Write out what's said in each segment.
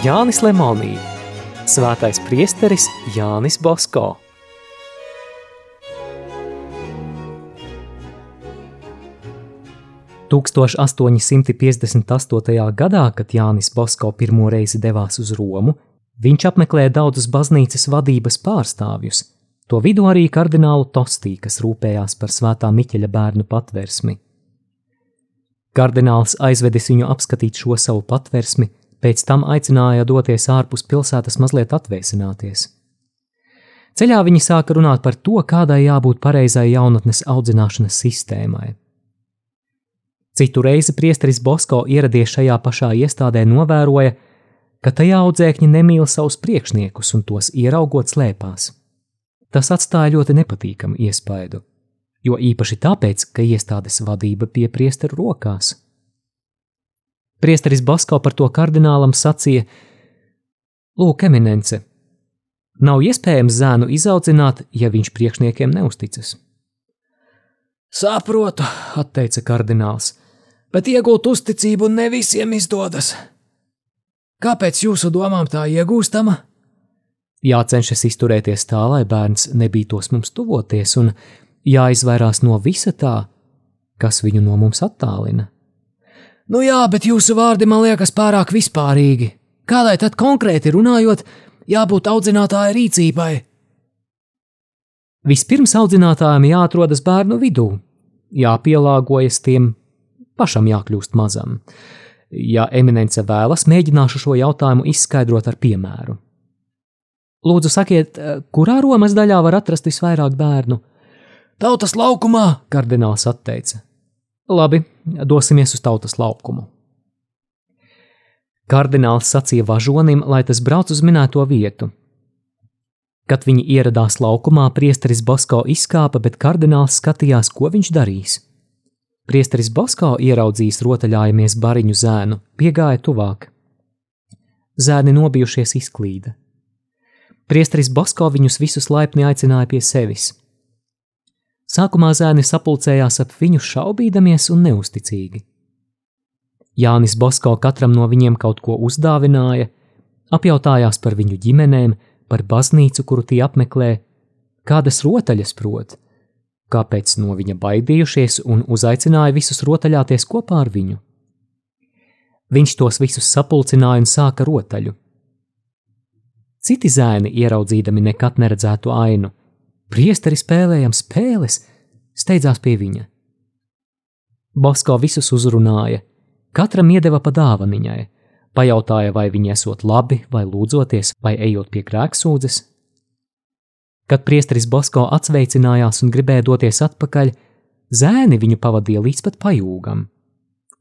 Jānis Lemonī, Svētais priesteris Jānis Bosko. Tūkstoš 858. gadā, kad Jānis Bosko pirmo reizi devās uz Romu, viņš apmeklēja daudzus baznīcas vadības pārstāvjus, to vidū arī kardinālu Tostī, kas rūpējās par svētā Miķeļa bērnu patversmi. Kardināls aizvedis viņu apskatīt šo savu patversmi, pēc tam aicināja doties ārpus pilsētas mazliet atvēsināties. Ceļā viņi sāka runāt par to, kādai jābūt pareizai jaunatnes audzināšanas sistēmai. Citu reizi priesteris Bosko ieradies šajā pašā iestādē novēroja, ka tajā audzēkņi nemīl savus priekšniekus un tos ieraugot slēpās. Tas atstāja ļoti nepatīkamu iespaidu jo īpaši tāpēc, ka iestādes vadība bija priesteru rokās. Priesteris Basko par to kardinālam sacīja: Lūk, eminence, nav iespējams zēnu izaudzināt, ja viņš priekšniekiem neusticas. Saprotu, atteica kardināls, bet iegūt uzticību ne visiem izdodas. Kāpēc jūsu domām tā iegūstama? Jācenšas izturēties tā, lai bērns nebītos mums tuvoties, un jāizvairās no visa tā, kas viņu no mums attālina. Nu jā, bet jūsu vārdi man liekas pārāk vispārīgi. Kādai tad konkrēti runājot, jābūt audzinātāja rīcībai? Vispirms audzinātājiem jāatrodas bērnu vidū, jāpielāgojas tiem, pašam jākļūst mazam. Ja eminence vēlas, mēģināšu šo jautājumu izskaidrot ar piemēru. Lūdzu, sakiet, kurā Romas daļā var atrast visvairāk bērnu? Tautas laukumā, kardināls atteica. Labi, dosimies uz tautas laukumu. Kardināls sacīja važonim, lai tas brauc uz minēto vietu. Kad viņi ieradās laukumā, priesteris Bosko izkāpa, bet kardināls skatījās, ko viņš darīs. Priesteris Bosko ieraudzījis rotaļājamies bariņu zēnu, piegāja tuvāk. Zēni nobijušies izklīda. Priesteris Bosko viņus visus laipni aicināja pie sevis. Sākumā zēni sapulcējās ap viņu šaubīdamies un neusticīgi. Jānis Bosko katram no viņiem kaut ko uzdāvināja, apjautājās par viņu ģimenēm, par baznīcu, kuru tie apmeklē, kādas rotaļas prot, kāpēc no viņa baidījušies un uzaicināja visus rotaļāties kopā ar viņu. Viņš tos visus sapulcināja un sāka rotaļu. Citi zēni, ieraudzījami nekad neredzētu ainu, Priesteri spēlējam spēles, steidzās pie viņa. Bosko visus uzrunāja, katram iedeva pa dāvaniņai, pajautāja, vai viņi esot labi, vai lūdzoties, vai ejot pie grēksūdzes. Kad priesteris Bosko atsveicinājās un gribēja doties atpakaļ, zēni viņu pavadīja līdz pat pajūgam.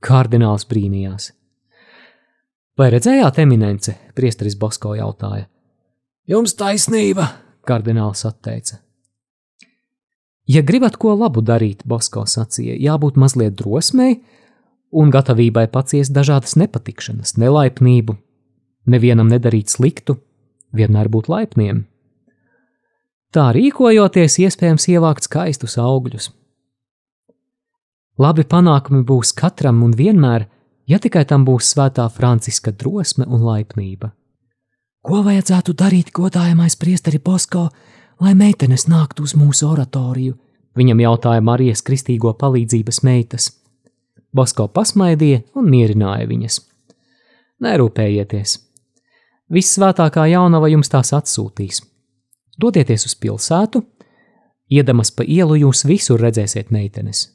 Kardināls brīnījās. Vai redzējāt eminence? Priesteris Bosko jautāja. Jums taisnība, kardināls atteica. Ja gribat ko labu darīt, Bosko sacīja, jābūt mazliet drosmei un gatavībai paciest dažādas nepatikšanas, nelaipnību, nevienam nedarīt sliktu, vienmēr būt laipniem. Tā rīkojoties, iespējams ievākt skaistus augļus. Labi panākumi būs katram un vienmēr, ja tikai tam būs svētā Franciska drosme un laipnība. Ko vajadzētu darīt, godājamais priesteri Bosko, lai meitenes nāktu uz mūsu oratoriju? Viņam jautāja Marijas kristīgo palīdzības meitas. Bosko pasmaidīja un mierināja viņas. Nerūpējieties! Vissvētākā jaunava jums tās atsūtīs. Dodieties uz pilsētu, iedamas pa ielu jūs visur redzēsiet meitenes.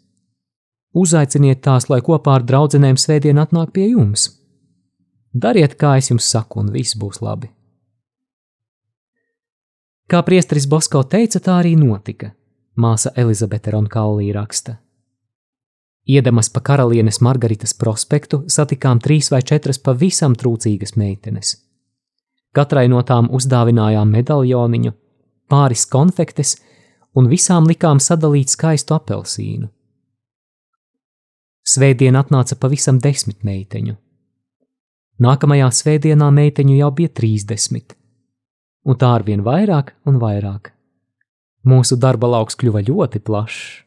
Uzaiciniet tās, lai kopā ar draudzenēm svētdien atnāk pie jums. Dariet, kā es jums saku, un viss būs labi. Kā priesteris Bosko teica, tā arī notika. Māsa Elizabete Ronkaulī raksta. Iedamas pa karalienes Margaritas prospektu satikām trīs vai četras pavisam trūcīgas meitenes. Katrai no tām uzdāvinājām medaļoniņu, pāris konfektes un visām likām sadalīt skaistu apelsīnu. Svētdien atnāca pavisam desmit meiteņu. Nākamajā svētdienā meiteņu jau bija trīsdesmit un tā arvien vairāk un vairāk. Mūsu darba lauks kļuva ļoti plašs.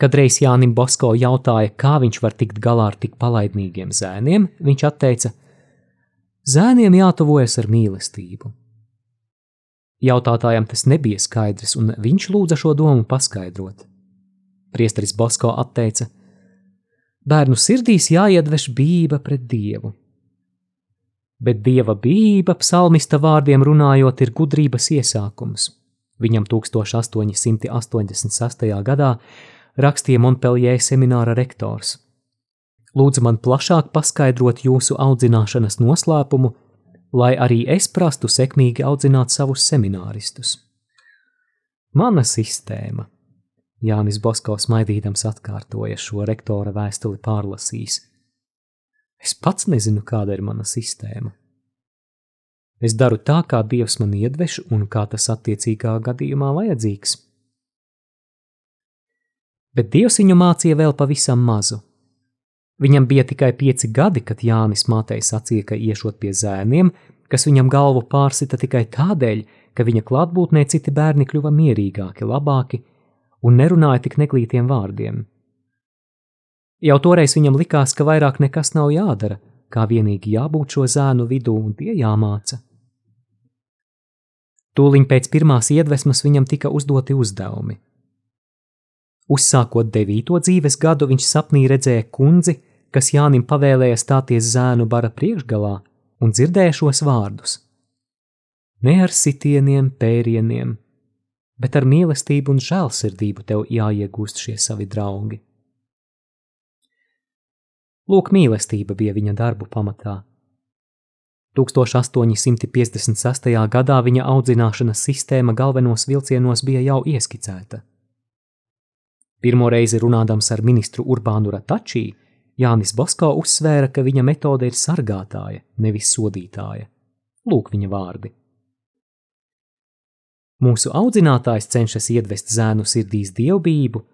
Kadreiz Jānim Bosko jautāja, kā viņš var tikt galā ar tik palaidnīgiem zēniem, viņš atteica: Zēniem jātuvojas ar mīlestību. Jautātājam tas nebija skaidrs, un viņš lūdza šo domu paskaidrot. Priesteris Bosko atteica: Bērnu sirdīs jāiedvež bība pret dievu. Bet dieva bība, psalmista vārdiem runājot, ir gudrības iesākums. Viņam 1886. gadā rakstīja Montpellier semināra rektors. Lūdzu man plašāk paskaidrot jūsu audzināšanas noslēpumu, lai arī es prastu sekmīgi audzināt savus semināristus. Mana sistēma, Jānis Bosko smaidīdams atkārtoja šo rektora vēstuli pārlasījis. Es pats nezinu, kāda ir mana sistēma. Es daru tā, kā Dievs man iedveš un kā tas attiecīgā gadījumā vajadzīgs. Bet Dievs viņu mācīja vēl pavisam mazu. Viņam bija tikai pieci gadi, kad Jānis mātei sacīja, ka iešot pie zēniem, kas viņam galvu pārsita tikai tādēļ, ka viņa klātbūtnē citi bērni kļuva mierīgāki, labāki un nerunāja tik neglītiem vārdiem. Jau toreiz viņam likās, ka vairāk nekas nav jādara, kā vienīgi jābūt šo zēnu vidū un tie jāmāca. Tūliņ pēc pirmās iedvesmas viņam tika uzdoti uzdevumi. Uzsākot devīto dzīves gadu, viņš sapnī redzēja kundzi, kas Jānim pavēlēja stāties zēnu bara priekšgalā un dzirdēja šos vārdus: Ne ar sitieniem, pērieniem, bet ar mīlestību un žēlsirdību tev jāiegūst šie savi draugi. Lūk, mīlestība bija viņa darbu pamatā. 1856. gadā viņa audzināšanas sistēma galvenos vilcienos bija jau ieskicēta. Pirmo reizi runādams ar ministru Urbānu Ratačī, Jānis Bosko uzsvēra, ka viņa metode ir sargātāja, nevis sodītāja. Lūk viņa vārdi. Mūsu audzinātājs cenšas iedvest zēnu sirdīs dievbijību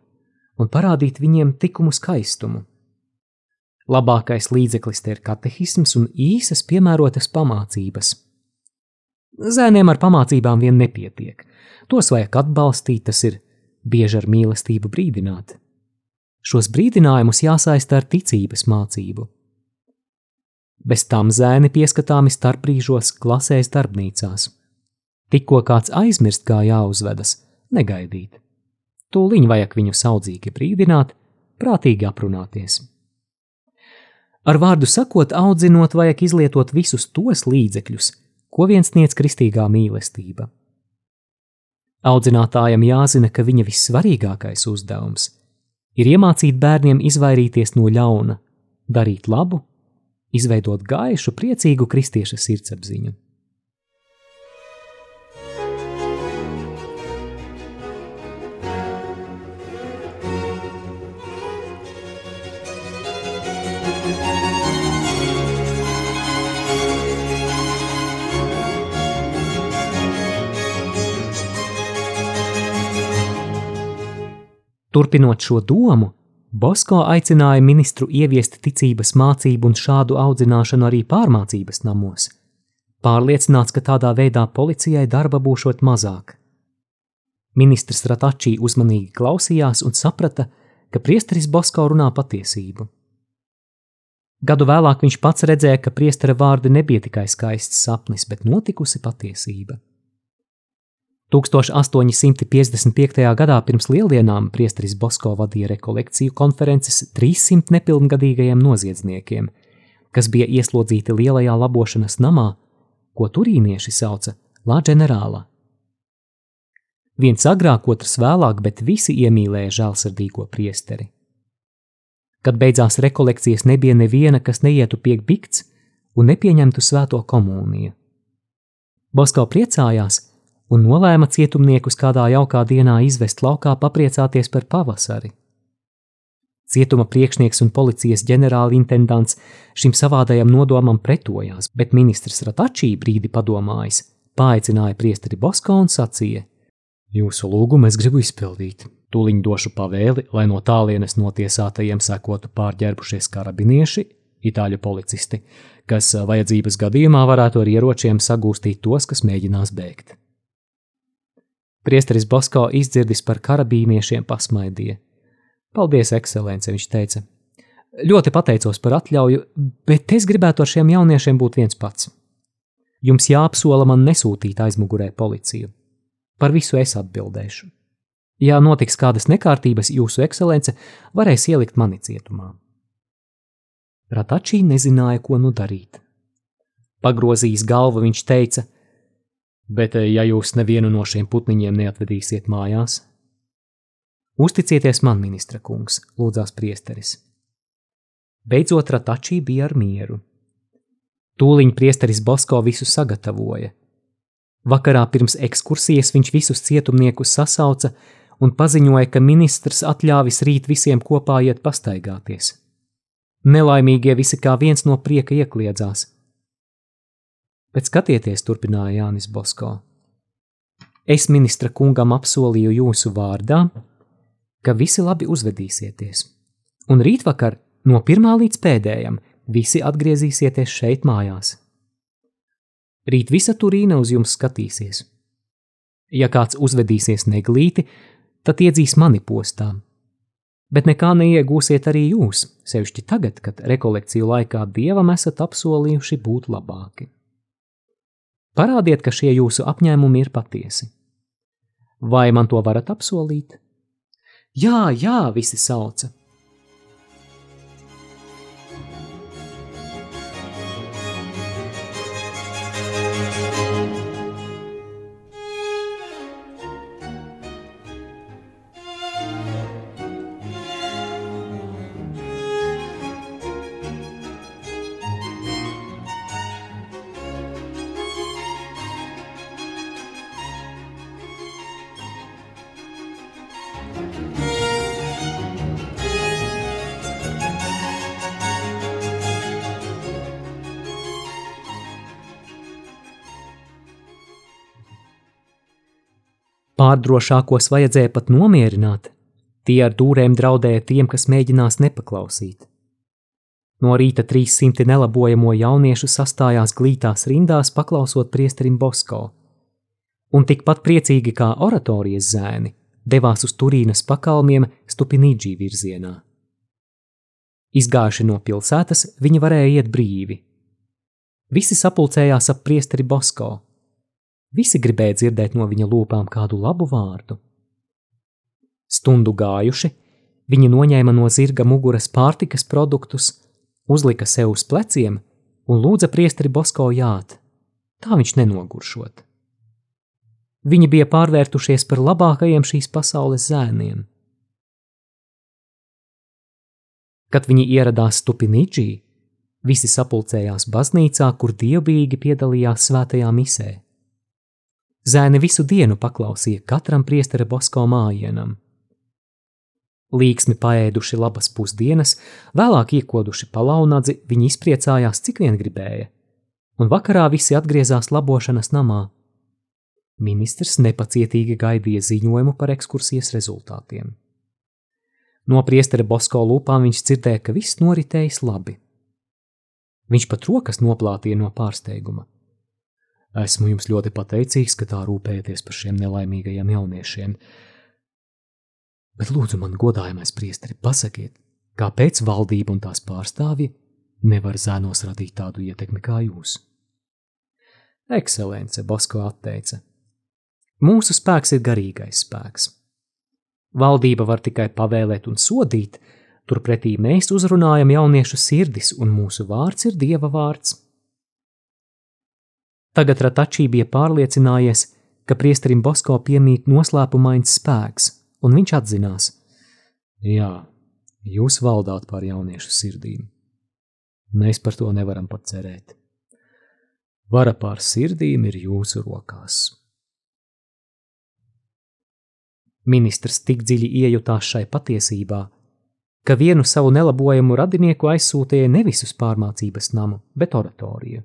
un parādīt viņiem likumu skaistumu, Labākais līdzeklis te ir katehisms un īsas piemērotas pamācības. Zēniem ar pamācībām vien nepietiek. Tos vajag atbalstīt, tas ir bieži ar mīlestību brīdināt. Šos brīdinājumus jāsaista ar ticības mācību. Bez tam zēni pieskatāmi starpbrīžos klasēs darbnīcās. Tikko kāds aizmirst, kā jāuzvedas, negaidīt. Tūliņ vajag viņu saudzīgi brīdināt, prātīgi aprunāties. Ar vārdu sakot, audzinot, vajag izlietot visus tos līdzekļus, ko viens sniedz kristīgā mīlestība. Audzinātājam jāzina, ka viņa vissvarīgākais uzdevums ir iemācīt bērniem izvairīties no ļauna, darīt labu, izveidot gaišu, priecīgu kristieša sirdsapziņu. Turpinot šo domu, Bosko aicināja ministru ieviest ticības mācību un šādu audzināšanu arī pārmācības namos, pārliecināts, ka tādā veidā policijai darba būšot mazāk. Ministrs Ratačī uzmanīgi klausījās un saprata, ka priesteris Bosko runā patiesību. Gadu vēlāk viņš pats redzēja, ka priestera vārdi nebija tikai skaists sapnis, bet notikusi patiesība. 1855. gadā pirms lieldienām priesteris Bosko vadīja rekolekciju konferences 300 nepilngadīgajiem noziedzniekiem, kas bija ieslodzīti lielajā labošanas namā, ko turīnieši sauca La Generāla. Viens agrāk, otrs vēlāk, bet visi iemīlēja žēlsirdīgo priesteri. Kad beidzās rekolekcijas, nebija neviena, kas neietu pie bikts un nepieņemtu svēto komuniju. Bosko priecājās, un nolēma cietumniekus kādā jaukā dienā izvest laukā papriecāties par pavasari. Cietuma priekšnieks un policijas ģenerālintendants šim savādajam nodomam pretojās, bet ministrs Ratačī brīdi padomājis, paaicināja priesteri Bosko un sacīja: Jūsu lūgumu es gribu izpildīt. Tūliņ došu pavēli, lai no tālienes notiesātajiem sekotu pārģērbušies karabinieši, itāļu policisti, kas vajadzības gadījumā varētu ar ieročiem sagūstīt tos, kas mēģinās bēgt. Priesteris Bosko izdzirdis par karabīniešiem pasmaidīja. Paldies, ekscelence, viņš teica. Ļoti pateicos par atļauju, bet es gribētu ar šiem jauniešiem būt viens pats. Jums jāapsola man nesūtīt aizmugurē policiju. Par visu es atbildēšu. Ja notiks kādas nekārtības, jūsu ekscelence varēs ielikt mani cietumā. Ratačī nezināja, ko nu darīt. Pagrozījis galvu, viņš teica: Bet, ja jūs nevienu no šiem putniņiem neatvedīsiet mājās, uzticieties man, ministra kungs, lūdzās priesteris. Beidzot, Ratačī bija ar mieru. Tūliņ priesteris Bosko visu sagatavoja. Vakarā pirms ekskursijas viņš visus cietumniekus sasauca un paziņoja, ka ministrs atļāvis rīt visiem kopā iet pastaigāties. Nelaimīgie visi kā viens no prieka iekliedzās. Bet skatieties, turpināja Jānis Bosko. Es ministra kungam apsolīju jūsu vārdā, ka visi labi uzvedīsieties, un rītvakar No pirmā līdz pēdējam visi atgriezīsieties šeit mājās. Rīt visa turīna uz jums skatīsies. Ja kāds uzvedīsies neglīti, tad iedzīs mani postā. Bet nekā neiegūsiet arī jūs, sevišķi tagad, kad rekolekciju laikā dievam esat apsolījuši būt labāki. Parādiet, ka šie jūsu apņēmumi ir patiesi. Vai man to varat apsolīt? Jā, jā, visi sauca. Pārdrošākos vajadzēja pat nomierināt, tie ar dūrēm draudēja tiem, kas mēģinās nepaklausīt. No rīta 300 nelabojamo jauniešu sastājās glītās rindās, paklausot priesterim Bosko, un tikpat priecīgi kā oratorijas zēni devās uz Turīnas pakalmiem Stupinīģī virzienā. Izgājuši no pilsētas, viņi varēja iet brīvi. Visi sapulcējās ap priesteri Bosko, Visi gribēja dzirdēt no viņa lūpām kādu labu vārdu. Stundu gājuši, viņi noņēma no zirga muguras pārtikas produktus, uzlika sev uz pleciem un lūdza priesteri Bosko jāt, tā viņš nenoguršot. Viņi bija pārvērtušies par labākajiem šīs pasaules zēniem. Kad viņi ieradās Stupinīģī, visi sapulcējās baznīcā, kur dievbijīgi piedalījās svētajā misē. Zēni visu dienu paklausīja katram priestera Bosko mājienam. Līksmi paēduši labas pusdienas, vēlāk iekoduši palaunadzi, viņi izpriecājās, cik vien gribēja, un vakarā visi atgriezās labošanas namā. Ministrs nepacietīgi gaidīja ziņojumu par ekskursijas rezultātiem. No priestera Bosko lūpām viņš dzirdēja, ka viss noritējis labi. Viņš pat rokas noplātīja no pārsteiguma. Esmu jums ļoti pateicīgs, ka tā rūpējaties par šiem nelaimīgajiem jauniešiem. Bet lūdzu, man godājamais priesteri, pasakiet, kāpēc valdība un tās pārstāvji nevar zēnos radīt tādu ietekmi kā jūs? Ekscelence, Bosko atteica. Mūsu spēks ir garīgais spēks. Valdība var tikai pavēlēt un sodīt, turpretī mēs uzrunājam jauniešu sirdis, un mūsu vārds ir Dieva vārds. Tagad Ratačī bija pārliecinājies, ka priesterim Bosko piemīt noslēpumains spēks, un viņš atzinās: Jā, jūs valdāt pār jauniešu sirdīm. Mēs par to nevaram pat cerēt. Vara pār sirdīm ir jūsu rokās. Ministrs tik dziļi iejutās šai patiesībā, ka vienu savu nelabojumu radinieku aizsūtīja nevis uz pārmācības namu, bet oratoriju.